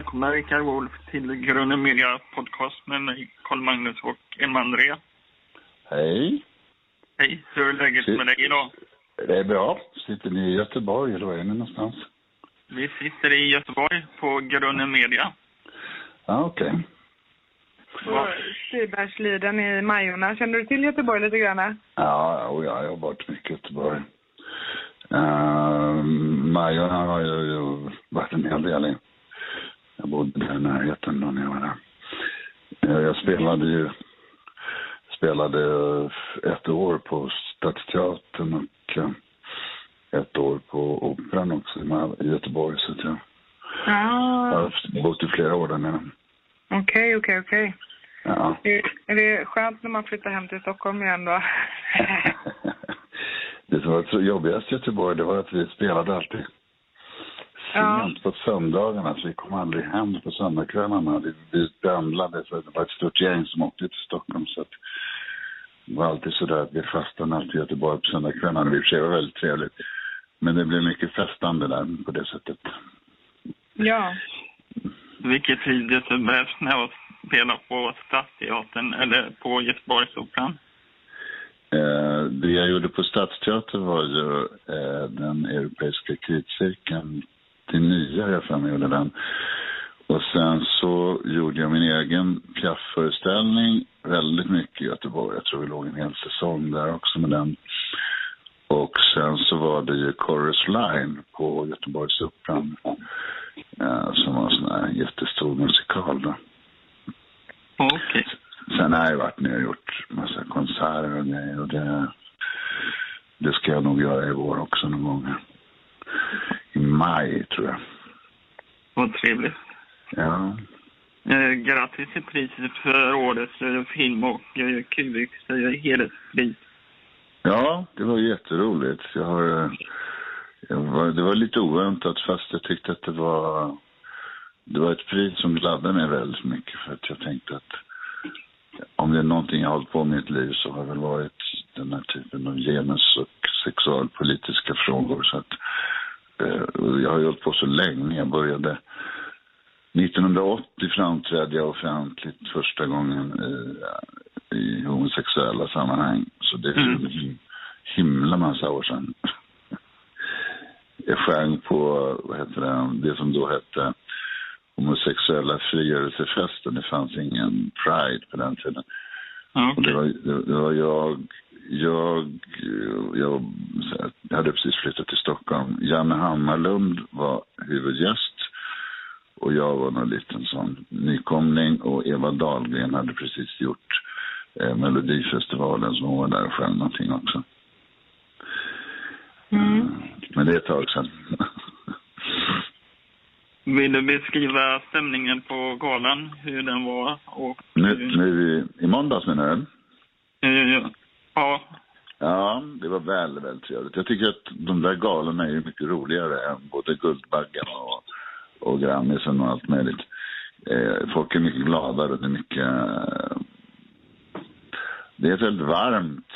välkomna Rickard Wolff till Grunden Media Podcast med mig, Karl Magnus och Emma André. Hej. Hej, hur är läget med dig idag? Det är bra. Sitter ni i Göteborg eller var är ni någonstans? Vi sitter i Göteborg på Grunden Media. Ja, okej. På Stibergsliden i Majorna. Känner du till Göteborg lite grann? Ja, och jag har varit mycket i Göteborg. Uh, Majorna har jag ju varit en hel del i. Jag bodde där i närheten då när jag var där. Eh, Jag spelade ju spelade ett år på Stadsteatern och eh, ett år på Operan också i Göteborg. Så jag Ja, har bott i flera år där nere. okej, okej, okej. Ja. Är- det skönt när man flyttar hem till Stockholm igen då? Det som var jobbigast i Göteborg, det var att vi spelade alltid Ja. sent på söndagarna, så vi kom aldrig hem på söndagskvällarna. Vi, vi pendlade, så det var ett stort gäng som åkte till Stockholm. Så att det var alltid så där att vi fastnade alltid i Göteborg på söndagskvällarna. Det var väldigt trevligt. Men det blev mycket festande där på det sättet. Ja. Vilket trivdes du bäst när jag spelade på Stadsteatern eller på Göteborgsoperan? Eh, det jag gjorde på Stadsteatern var ju eh, den europeiska kritcirkeln till nya, jag för mig gjorde den. Och sen så gjorde jag min egen Piaf-föreställning väldigt mycket i Göteborg. Jag tror det låg en hel säsong där också med den. Och sen så var det ju Chorus Line på Göteborgsoperan. Eh, som var en sån här jättestor musikal då. Okej. Sen har jag varit nere och gjort massa konserter och grejer och det, det ska jag nog göra i vår också någon gång. I maj tror jag. Vad trevligt. Ja, Eh, grattis till priset för årets eh, film och eh, QX eh, hederspris. ja det var jätteroligt. Jag har, eh, jag var, det var lite oväntat fast jag tyckte att det var, det var ett pris som gladde mig väldigt mycket för att jag tänkte att om det är någonting jag har hållit på med i mitt liv så har det väl varit den här typen av genus och sexualpolitiska frågor. Så att, jag har ju hållit på så länge. Jag började 1980 framträdde jag offentligt första gången i, i homosexuella sammanhang. Så det är Mm. en himla massa år sedan. Jag sjöng på, vad heter det, det som då hette homosexuella frigörelsefesten. Det fanns ingen Pride på den tiden. Ja, Och det, var, det var jag, jag, jag, jag hade precis flyttat till Stockholm. Janne Hammarlund var huvudgäst och jag var någon liten sån nykomling och Eva Dahlgren hade precis gjort eh, Melodifestivalen så hon var där och sjöng någonting också. Mm. Men det är ett tag sedan. Vill du beskriva stämningen på galan, hur den var och... nu, nu i, i måndags menar du? Eh, ja, Ja, Ja, det var väldigt, väldigt trevligt. Jag tycker att de där galorna är ju mycket roligare än både Guldbaggen och, och Grammisen och allt möjligt. Eh, folk är mycket gladare. Det är mycket... Eh, det är ett väldigt varmt,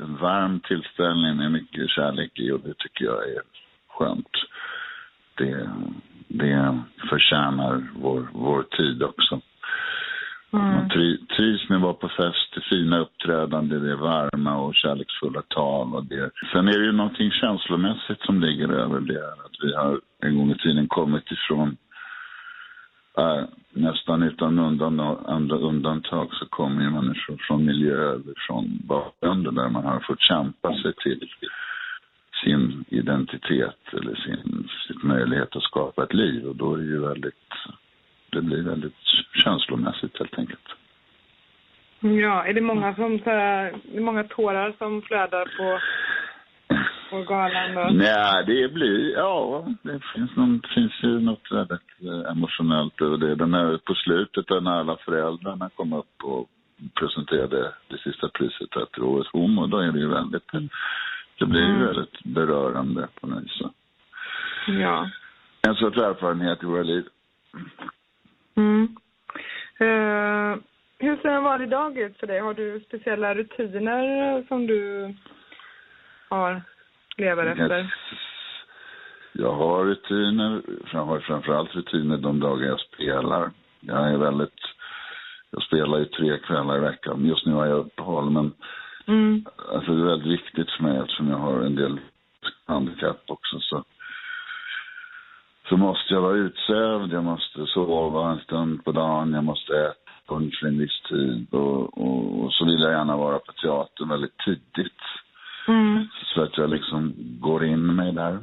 en varm tillställning med mycket kärlek i och det tycker jag är skönt. Det, det förtjänar vår, vår tid också. Mm. Man Mm. tri, trivs med att vara på fest, det fina uppträdande, det är varma och kärleksfulla tal. Och det. Sen är det ju någonting känslomässigt som ligger över det. Att vi har en gång i tiden kommit ifrån, äh, nästan utan undan, andra undantag, så kommer ju människor från miljöer, från bakgrunder där man har fått kämpa sig till sin identitet eller sin, sin möjlighet att skapa ett liv. Och då är det ju väldigt, det blir väldigt känslomässigt helt enkelt. Ja, är det många som så här, det är många tårar som flödar på, på galan då? Nej, det blir, ja, det finns, någon, finns ju något väldigt eh, emotionellt över det. Den här, på slutet när alla föräldrarna kom upp och presenterade det sista priset till Årets Homo, då är det ju väldigt, det blir ju Mm. väldigt berörande på något vis. Ja. En sorts erfarenhet i våra liv. Mm. Eh, hur ser en vanlig dag ut för dig? Har du speciella rutiner som du har, lever efter? jag har rutiner, jag har framförallt rutiner de dagar jag spelar. Jag är väldigt, jag spelar ju tre kvällar i veckan. Just nu har jag uppehåll men Mm. alltså det är väldigt viktigt för mig eftersom jag har en del handikapp också så så måste jag vara utsövd, jag måste sova en stund på dagen, jag måste äta lunch vid en viss tid och, och, och så vill jag gärna vara på teatern väldigt tidigt. Mm. Så att jag liksom går in mig där.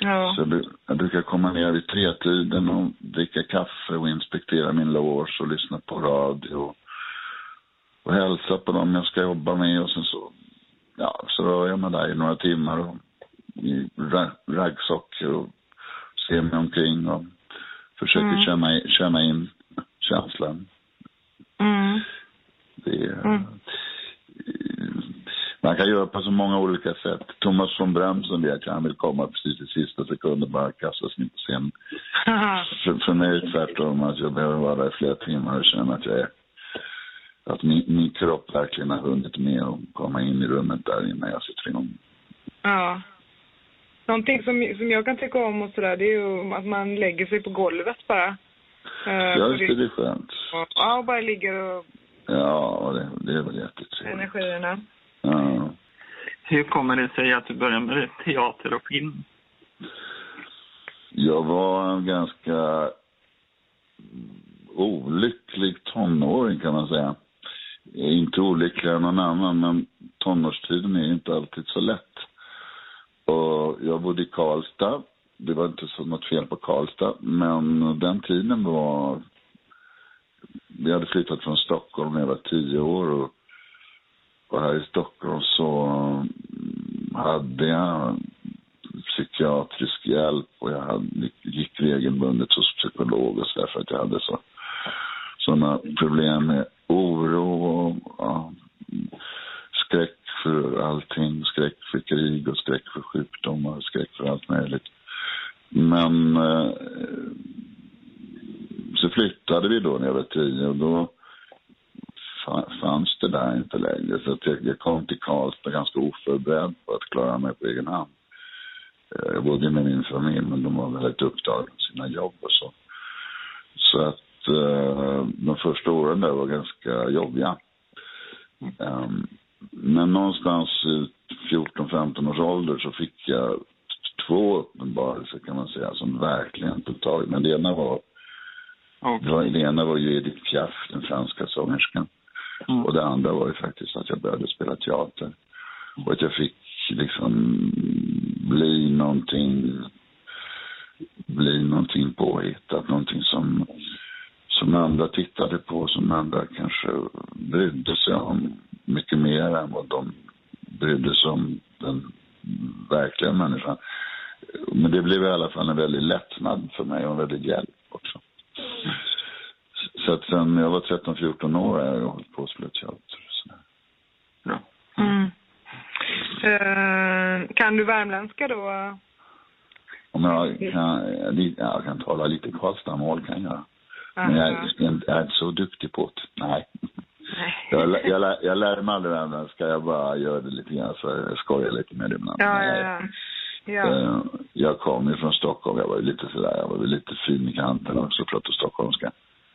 Ja. Så jag, jag brukar komma ner vid tretiden och dricka kaffe och inspektera min loge och lyssna på radio. Och hälsa på dem jag ska jobba med och sen så, ja, så rör jag mig där i några timmar och i ra- raggsockor och ser mig omkring och försöker Mm. känna, känna in känslan. Mm. Det Mm. Man kan göra på så många olika sätt. Thomas von Bremsen vet jag, han vill komma precis i sista sekunden bara kasta sig in på scenen. För, för mig är det tvärtom, att jag behöver vara där i flera timmar och känna att jag är att min, min kropp verkligen har hunnit med att komma in i rummet där innan jag sätter igång. ja. Någonting som, som jag kan tycka om och sådär, det är ju att man lägger sig på golvet bara. Eh, Ja, just det, det är skönt. och- Ja, och bara ligger och Ja, det, det är väl jättetrevligt. energierna. Ja. Hur kommer det sig att du började med teater och film? Jag var en ganska olycklig tonåring kan man säga. Inte olyckligare än någon annan, men tonårstiden är inte alltid så lätt. Och jag bodde i Karlstad. Det var inte så något fel på Karlstad, men den tiden var... Vi hade flyttat från Stockholm när jag var tio år och, och här i Stockholm så mm, hade jag psykiatrisk hjälp och jag hade, gick regelbundet hos psykolog och så där för att jag hade så sådana problem med oro och ja, skräck för allting, skräck för krig och skräck för sjukdomar, skräck för allt möjligt. Men eh, så flyttade vi då när jag var tio och då fa- fanns det där inte längre. Så jag, jag kom till Karlstad ganska oförberedd på att klara mig på egen hand. Eh, Jag bodde med min familj, men de var väldigt upptagna med sina jobb och så. Så att eh, de första åren där var ganska jobbiga. Ehm, men någonstans i 14-15 års ålder så fick jag två uppenbarelser kan man säga som verkligen tog tag. Men det ena var, Och, det, var, det ena var ju Edith Piaf, den franska sångerskan. mm, Och det andra var ju faktiskt att jag började spela teater. Och att jag fick liksom bli någonting, bli någonting påhittat, någonting som, som andra tittade på, som andra kanske brydde sig om mycket mer än vad de brydde sig om den verkliga människan. Men det blev i alla fall en väldig lättnad för mig och en väldig hjälp också. Så att sen jag var 13-14 år har jag hållit på att spela teater. och sådär. bra. Mm. Eh, kan du värmländska då? Om jag kan, jag kan tala lite Karlstadmål kan jag. Men jag, Aha. är inte- jag är inte så duktig på det. Nej. Jag, lär- jag, lär- jag lär mig aldrig värmländska, jag bara gör det lite grann så jag skojar lite med det ibland. Ja, ja, jag- ja. Eh, Jag kom ju från Stockholm, jag var ju lite sådär, jag var väl lite fin i kanten också, pratade stockholmska.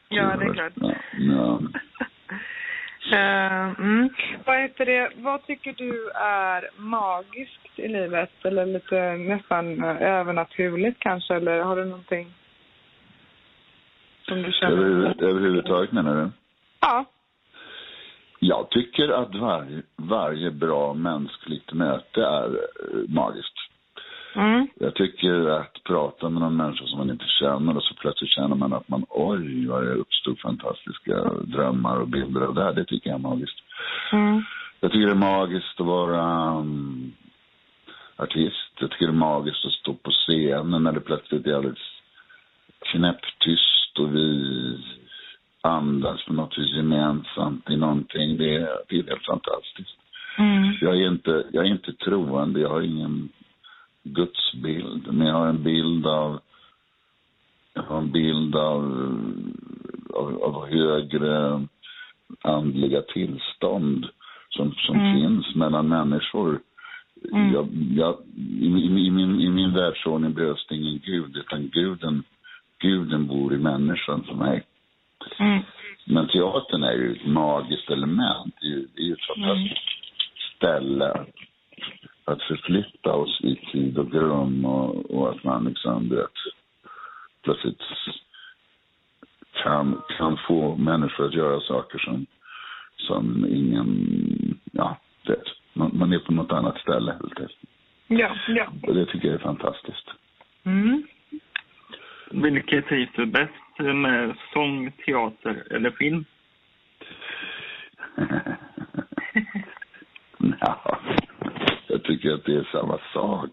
Ja, det är klart. Ja, ja. Eh, mm. Vad heter det, vad tycker du är magiskt i livet? Eller lite nästan eh, övernaturligt kanske? Eller har du någonting som du känner? Över, överhuvudtaget menar du? Ja. Jag tycker att varje, varje bra mänskligt möte är eh, magiskt. Mm. Jag tycker att prata med någon människa som man inte känner och så plötsligt känner man att man oj, vad det uppstod fantastiska drömmar och bilder av det här. Det tycker jag är magiskt. Mm. Jag tycker det är magiskt att vara um, artist. Jag tycker det är magiskt att stå på scenen när det plötsligt är alldeles knäpptyst och vi andas på något gemensamt i någonting. Det är, det är helt fantastiskt. Mm. Jag är, inte, jag är inte troende, jag har ingen gudsbild, men jag har en bild av jag har en bild av, av, av högre andliga tillstånd som, som Mm. finns mellan människor Mm. Jag, jag, i, i, i, min, I min världsordning behövs det ingen gud, utan guden, guden bor i människan för mig. Mm. Men teatern är ju ett magiskt element. Det är ju, det är ju ett fantastiskt mm. ställe att förflytta oss i tid och rum och, och att man liksom, vet, plötsligt kan, kan få människor att göra saker som, som ingen, ja, vet, man, man är på något annat ställe helt enkelt. Ja, ja. Och det tycker jag är fantastiskt. Mm. Vilket trivs du bäst med sång, teater eller film? ja, jag tycker att det är samma sak.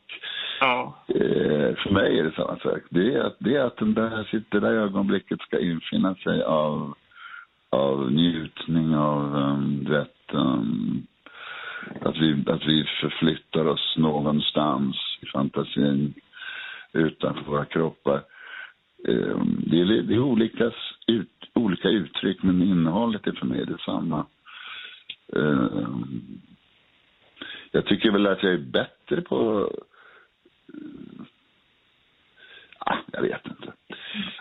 Ja. Eh, för mig är det samma sak. Det är att, det är att den där, det där ögonblicket ska infinna sig av, av njutning, av um, vet, um, att, vi, att vi förflyttar oss någonstans i fantasin utanför våra kroppar. Eh, det är, det är olika, ut, olika uttryck, men innehållet är för mig detsamma. Eh, jag tycker väl att jag är bättre på... Eh, ah, jag vet inte.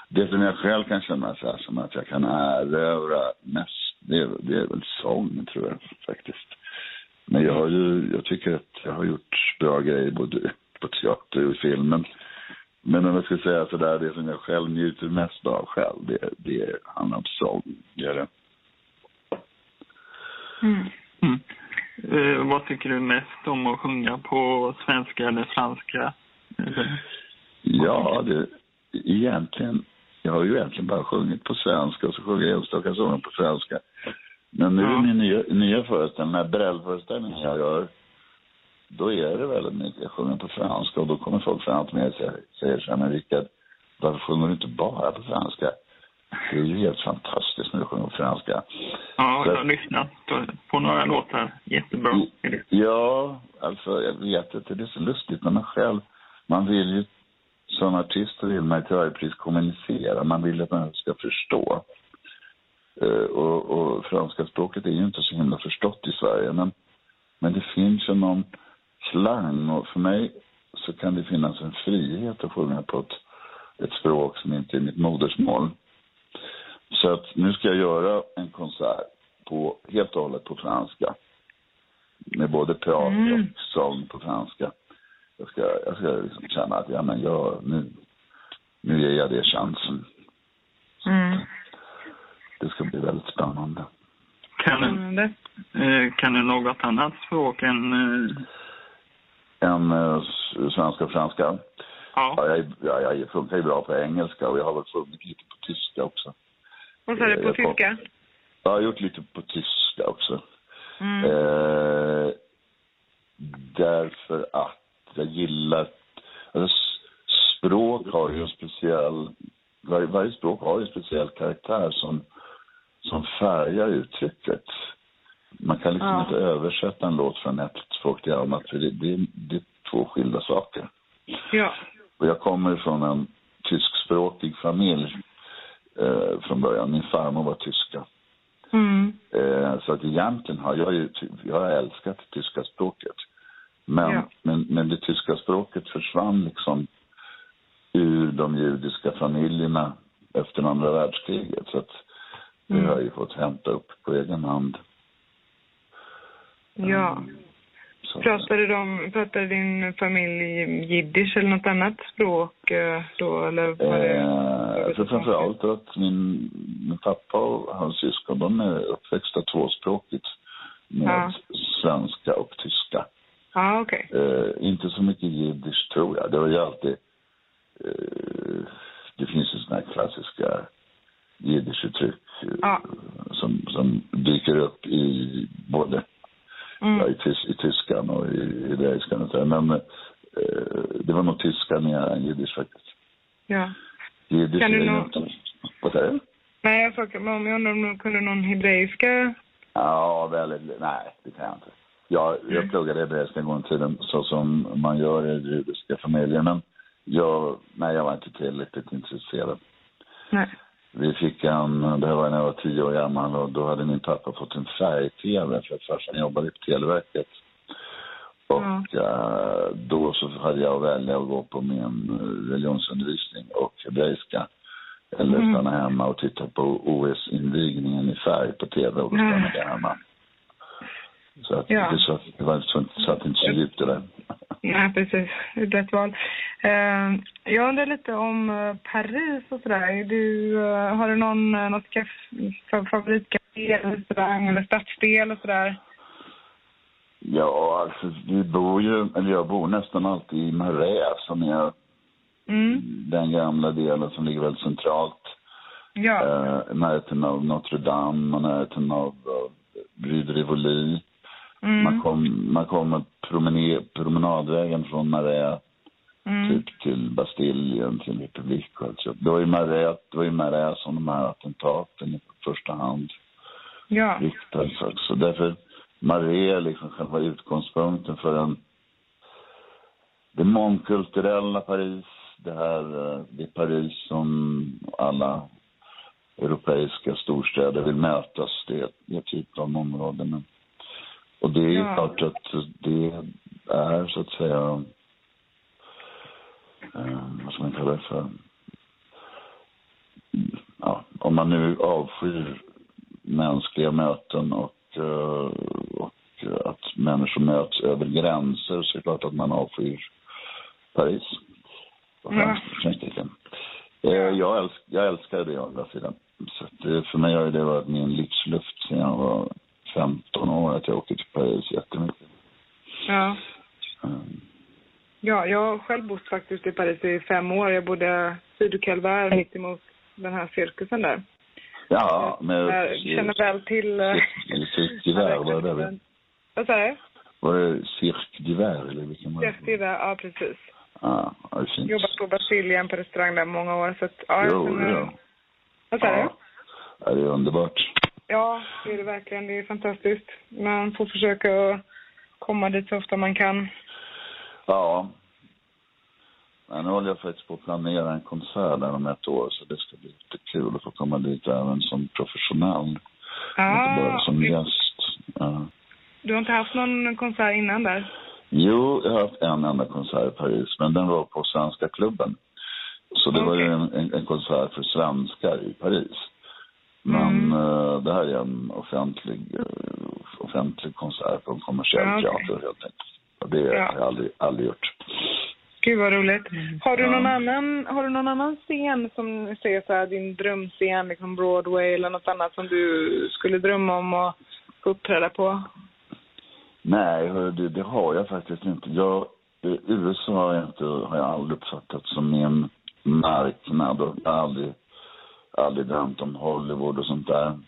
Det som jag själv kan känna så här, som att jag kan erövra mest, det är, det är väl sång, tror jag faktiskt. Men jag, har ju, jag tycker att jag har gjort bra grejer både på teater och i filmen. Men om jag ska säga sådär, det som jag själv njuter mest av själv, det, det handlar om sång. Är det. Mm. Mm. Eh, vad tycker du mest om att sjunga på svenska eller franska? Ja, det, egentligen, jag har ju egentligen bara sjungit på svenska och så sjunger jag enstaka sånger på svenska. Men nu ja. min nya, nya föreställning, den här Brell-föreställningen jag gör, då är det väldigt mycket, jag sjunger på franska och då kommer folk fram till mig och säger, så här, men Rickard, varför sjunger du inte bara på franska? Det är ju helt fantastiskt när du sjunger på franska. Ja, jag har lyssnat på några låtar. Jättebra. Ja, alltså jag vet inte. Det är så lustigt när man själv, man vill ju, som artist vill man till varje pris kommunicera. Man vill att man ska förstå. Uh, och, och, franska språket är ju inte så himla förstått i Sverige. Men, men det finns ju någon klang och för mig så kan det finnas en frihet att sjunga på ett, ett språk som inte är mitt modersmål. Så att nu ska jag göra en konsert på, helt och hållet på franska. Med både prat mm. och sång på franska. Jag ska, jag ska liksom känna att ja, men jag, nu, nu ger jag det chansen. Mm. Det ska bli väldigt spännande. Kan du, eh, kan du något annat språk än... Eh... Än äh, svenska och franska? Ja. ja jag, ja, jag funkar ju bra på engelska och jag har väl sjungit lite på tyska också. Vad sa du, på tyska? Ja, jag har gjort lite på tyska också. Mm. Eh, därför att jag gillar... Alltså, språk har ju en speciell... Varje, varje språk har ju en speciell karaktär som, som färgar uttrycket. Man kan liksom ja. inte översätta en låt från ett språk till annat, för det, det, det är två skilda saker. Ja. Och jag kommer från en tyskspråkig familj eh, från början. Min farmor var tyska. Mm. Eh, så att egentligen har jag ju, jag har älskat det tyska språket. Men, ja. men, men det tyska språket försvann liksom ur de judiska familjerna efter andra världskriget. Så att det mm. har jag ju fått hämta upp på egen hand. Ja. Mm. Pratade, de, pratade din familj jiddisch eller något annat språk eh, då? Eller var det, eh, för framförallt att min, min pappa och hans syskon de är uppväxta tvåspråkigt med ja. svenska och tyska. Ja, okej. Okay. Eh, inte så mycket jiddisch tror jag. Det var ju alltid... Eh, det finns ju sådana här klassiska jiddischuttryck ja. som, som dyker upp i både mm. ja, i, tys i tyskan och i hebreiskan. Men eh, det var nog tyska mer än jiddisch faktiskt. Ja. Jiddisch kan du någon... Vad säger du? Nej, jag frågade om jag undrar om du kunde någon hebreiska? Ja, väldigt, nej, det kan jag inte. Jag, jag mm. pluggade hebreiska en gång i tiden så som man gör i judiska familjer. Men jag, nej, jag var inte tillräckligt intresserad. Nej. Vi fick en, det här var när jag var tio år gammal och då hade min pappa fått en färg-tv för att farsan jobbade på Televerket. Och eh, då så hade jag att välja att gå på min eh, religionsundervisning och hebreiska. Eller Mm. stanna hemma och titta på OS-invigningen i färg på tv och då stannade jag hemma. Så att Ja. det satt, det var, så, satt inte så djupt det där. Nej, precis. Det lätt val. Eh, jag undrar lite om eh, Paris och sådär. Du, eh, har du någon, eh, något kaff- fa- favoritcafé eller restaurang eller stadsdel och sådär? Ja, alltså vi bor ju, eller jag bor nästan alltid i Marais som är Mm. den gamla delen som ligger väldigt centralt. Ja. Eh, närheten av Notre Dame och närheten av Rue de Rivoli. Mm. Man, kom, man kommer promenadvägen från Marais Mm. typ till Bastiljen, till Republik och allt så. Det var ju Marais, det var ju Marais som de här attentaten i första hand Ja. riktades också. Därför Marais är liksom själva utgångspunkten för en det mångkulturella Paris, det här, eh, det Paris som alla europeiska storstäder vill mötas. Det är det typ av områden. Men- Och det är Ja. klart att det är så att säga, eh, vad ska man kalla det för? Ja, om man nu avskyr mänskliga möten och, eh, och att människor möts över gränser så är det klart att man avskyr Paris. Och Ja. Eh, Jag, älsk, jag älskar det å andra sidan. Så det, för mig har det varit min livsluft sedan jag var 15 år att jag åker till Paris jättemycket. Ja. Mm. Ja, jag har själv bott faktiskt i Paris i fem år. Jag bodde syd och Calvaire mitt emot den här cirkusen där. Ja, men... Jag känner väl till... eh, Cirque d'hiver, var det det? Vad sa du? Var det Cirque d'hiver eller vilken var det? Cirque ja precis. Ja, ja, det fint. Jobbat på Bastiljen på restaurang där många år. Så att, ja, jag Jo, känner- ja. Vad sa du? Ja, det är underbart. Ja, det är det verkligen. Det är fantastiskt. Man får försöka komma dit så ofta man kan. Ja. Men nu håller jag faktiskt på att planera en konsert där om ett år så det ska bli lite kul att få komma dit även som professionell. Inte bara som gäst. Ja. du har inte haft någon konsert innan där? Jo, jag har haft en enda konsert i Paris, men den var på Svenska klubben. Så det var ju en, en, en konsert för svenskar i Paris. Men Mm. eh, det här är en offentlig, eh, offentlig konsert på en kommersiell Ja, teater helt enkelt. Och det Ja. har jag aldrig, aldrig gjort. Gud vad roligt. Har du Ja. någon annan, har du någon annan scen som ser så här, din drömscen, liksom Broadway eller något annat som du skulle drömma om att uppträda på? Nej, du, det har jag faktiskt inte. Jag, USA har jag, inte, har jag aldrig uppfattat som min marknad och aldrig, aldrig drömt om Hollywood och sånt där.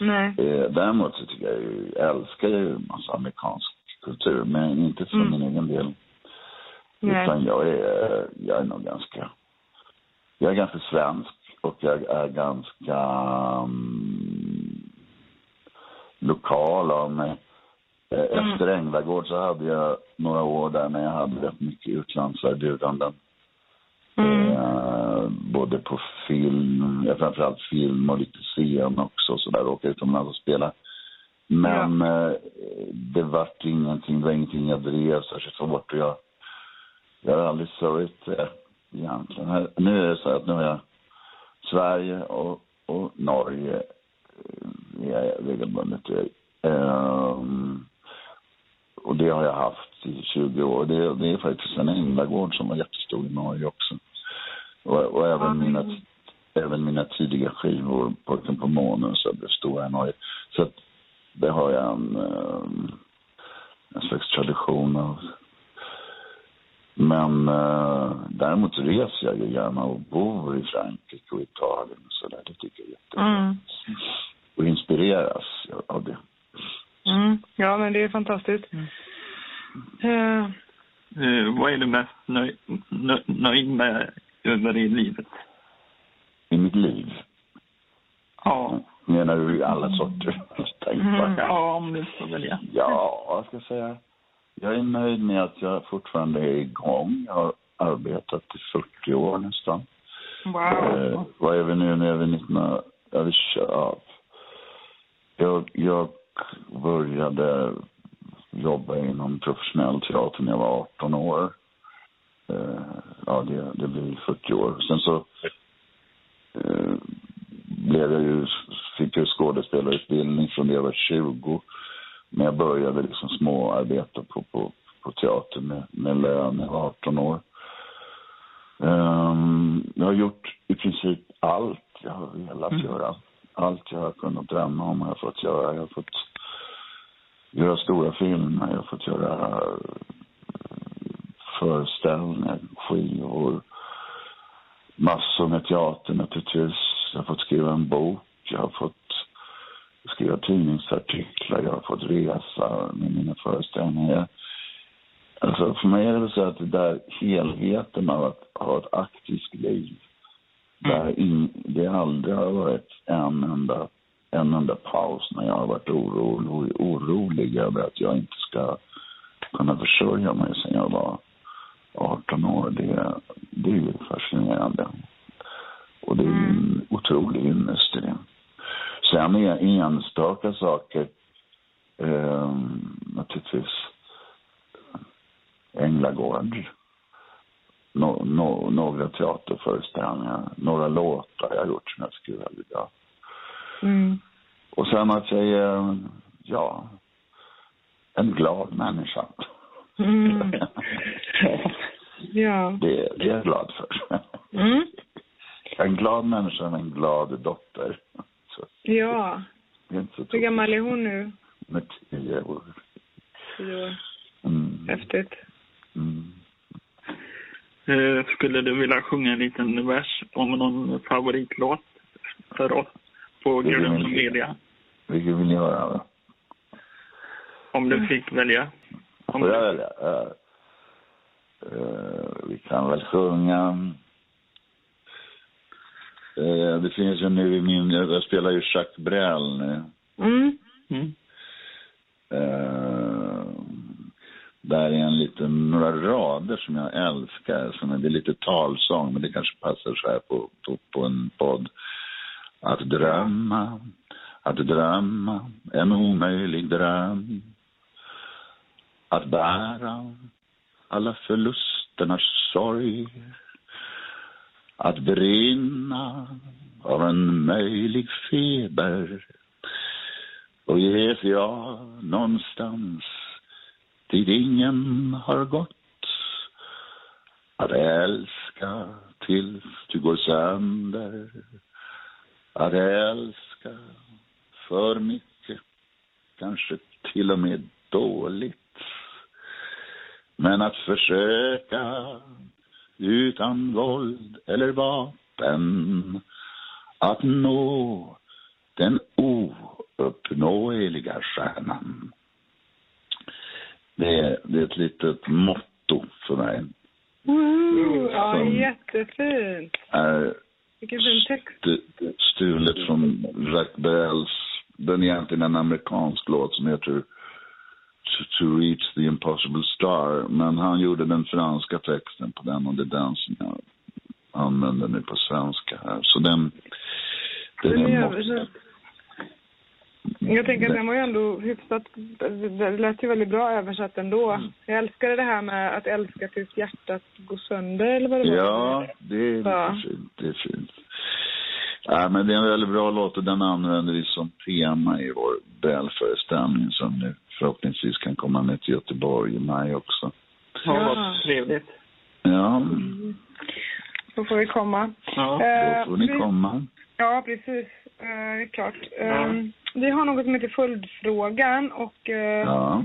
Nej. Eh, däremot så tycker jag ju, älskar ju massa amerikansk kultur, men inte för Mm. min egen del. Nej. Utan jag är, jag är nog ganska, jag är ganska svensk och jag är ganska mm, lokal av mig. Eh, Mm. Efter Änglagård så hade jag några år där när jag hade rätt mycket utlandserbjudanden. Mm. Eh, både på film, ja, framförallt film och lite scen också så där åka utomlands och spela. Men eh, det vart ingenting, det var ingenting jag drev särskilt hårt och jag, jag har aldrig sörjt det egentligen. Här, nu är det så att nu har jag Sverige och, och Norge eh, är regelbundet i. Ehm, och det har jag haft i 20 år. Det, det är faktiskt en Änglagård som var jättestor i Norge också. Och, och även, Ja, mina, även mina tidiga skivor, Pojken på månen, så blev stora i Norge. Så att det har jag en, ehm, en slags tradition av. Men eh, däremot reser jag ju gärna och bor i Frankrike och Italien och sådär. Det tycker jag är jättebra. Mm. Och inspireras av det. Mm. Ja, men det är fantastiskt. Eh, Eh, vad är du mest nöj, nö, nöjd med över i livet? I mitt liv. Ja. Menar du alla sorter? Mm. Ja, om du får välja. Ja, vad ska jag säga? Jag är nöjd med att jag fortfarande är igång. Jag har arbetat i 40 år nästan. wow. Eh, vad är vi nu? Nu är vi 19... Ja, vi kör av. Jag, jag började jobbade inom professionell teater när jag var 18 år. Eh, ja, det, det blir 40 år. Sen så eh, blev jag ju, fick jag skådespelarutbildning från det jag var 20. Men jag började liksom småarbeta på, på, på teater med, med lön jag var 18 år. Um, jag har gjort i princip allt jag har velat mm. göra. Allt jag har kunnat drömma om har jag fått göra. Jag har fått göra stora filmer, jag har fått göra föreställningar, skivor, massor med teater naturligtvis. Jag har fått skriva en bok, jag har fått skriva tidningsartiklar, jag har fått resa med mina föreställningar. Alltså för mig är det så att det där helheten av att ha ett aktivt liv, mm. där in, det aldrig har varit en enda, en enda paus när jag har varit orolig, orolig över att jag inte ska kunna försörja mig sen jag var 18 år, det, det är fascinerande. Och det är en otrolig ynnest i det. Sen är enstaka saker eh, naturligtvis Änglagård. No, no, några teaterföreställningar, några låtar jag har gjort som jag skulle vilja. Mm. Och sen att jag är, ja, en glad människa. Mm. ja. Det, det är jag glad för. Mm. En glad människa med en glad dotter. Så. Ja. Hur gammal är hon nu? Med tio år. Tio år. Mm. Häftigt. Mm. Uh, skulle du vilja sjunga en liten vers om någon favoritlåt för oss på Gudrun Media? Vilken vill ni höra? Om du fick välja. Om Får jag välja? Uh, uh, kan väl sjunga... Uh, det finns ju nu i min... Jag spelar ju Jacques Brel nu. Mm. Mm. där är en liten, några rader som jag älskar. Som är, det är lite talsång, men det kanske passar så här på, på, på en podd. Att drömma, att drömma, en omöjlig dröm att bära alla förlusternas sorg. Att brinna av en möjlig feber och ges jag någonstans dit ingen har gått. Att älska tills du går sönder. Att älska för mycket, kanske till och med dåligt. Men att försöka utan våld eller vapen att nå den ouppnåeliga stjärnan. Det är, det är ett litet motto för mig. Wow, ja, jättefint. Är Vilken fin text. stulet från Jacques Brels, den är egentligen en amerikansk låt som heter to reach the impossible star. Men han gjorde den franska texten på den och det är den som jag använder nu på svenska här. Så den, den är måste... Jag tänker att den var ju ändå hyfsat, det lät ju väldigt bra översatt ändå. Mm. Jag älskade det här med att älska tills hjärtat går sönder eller vad det var. Ja, det är lite fint. Det är fint. Ja, men det är en väldigt bra låt och den använder vi som tema i vår Bellföreställning som nu förhoppningsvis kan komma med till Göteborg i maj också. Ja, vad trevligt. Ja. Mm. Då får vi komma. Ja, då får ni komma. Ja, precis. Uh, det är klart. Uh, Vi har något som heter Följdfrågan och uh, ja.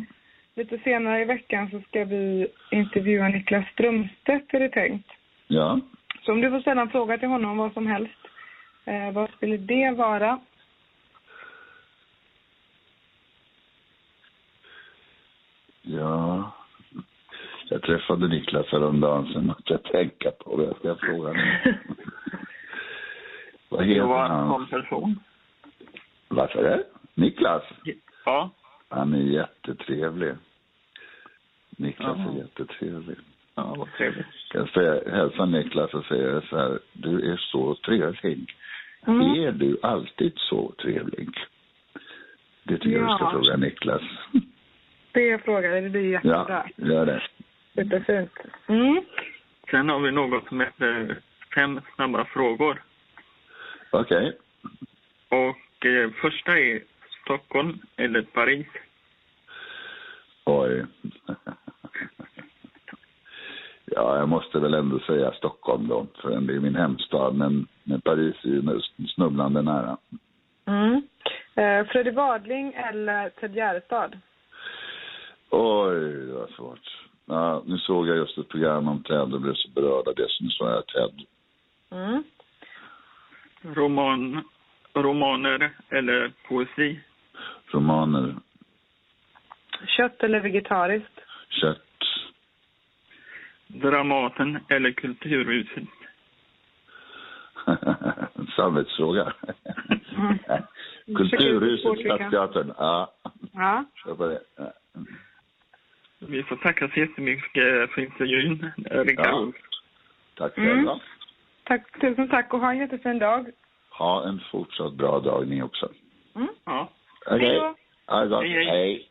lite senare i veckan så ska vi intervjua Niklas Strömstedt är det tänkt. Ja. Så om du får ställa en fråga till honom, vad som helst, vad skulle det vara? Ja, jag träffade Niklas häromdagen, sen måste jag tänka på vad jag ska fråga nu. vad heter han? Som person? Sa du? Niklas? Ja. Han är jättetrevlig. Niklas Aha. är jättetrevlig. Ja, vad trevligt. Jag ska hälsa Niklas och säga så här, du är så trevlig. Mm. Är du alltid så trevlig? Det tycker ja. jag du ska fråga Niklas. Det jag. Det blir jättebra. Ja, gör det. Superfint. Mm. Sen har vi något som heter fem snabba frågor. Okej. Och eh, första är Stockholm eller Paris? Oj. ja, jag måste väl ändå säga Stockholm då, för det är min hemstad. Men, men Paris är ju snubblande nära. Mm. Eh, Freddy Wadling eller Ted Gärdestad? Oj, var svårt. Ja, nu såg jag just ett program om Ted och blev så berörd av det, så nu sa jag Ted. Mm. Roman, romaner eller poesi? Romaner, Kött eller vegetariskt? kött, Dramaten eller Kulturhuset? Samvetsfråga. Mm. Kulturhuset, Stadsteatern. Ja, Ja. kör på det. Ja. Vi får tacka så jättemycket för intervjun, Rickard. Ja. Tack Mm. själva. Tack, tusen tack och ha en jättefin dag. Ha en fortsatt bra dag ni också. Mm. Ja. Okej. Då. Gott. Hej, hej. Hej.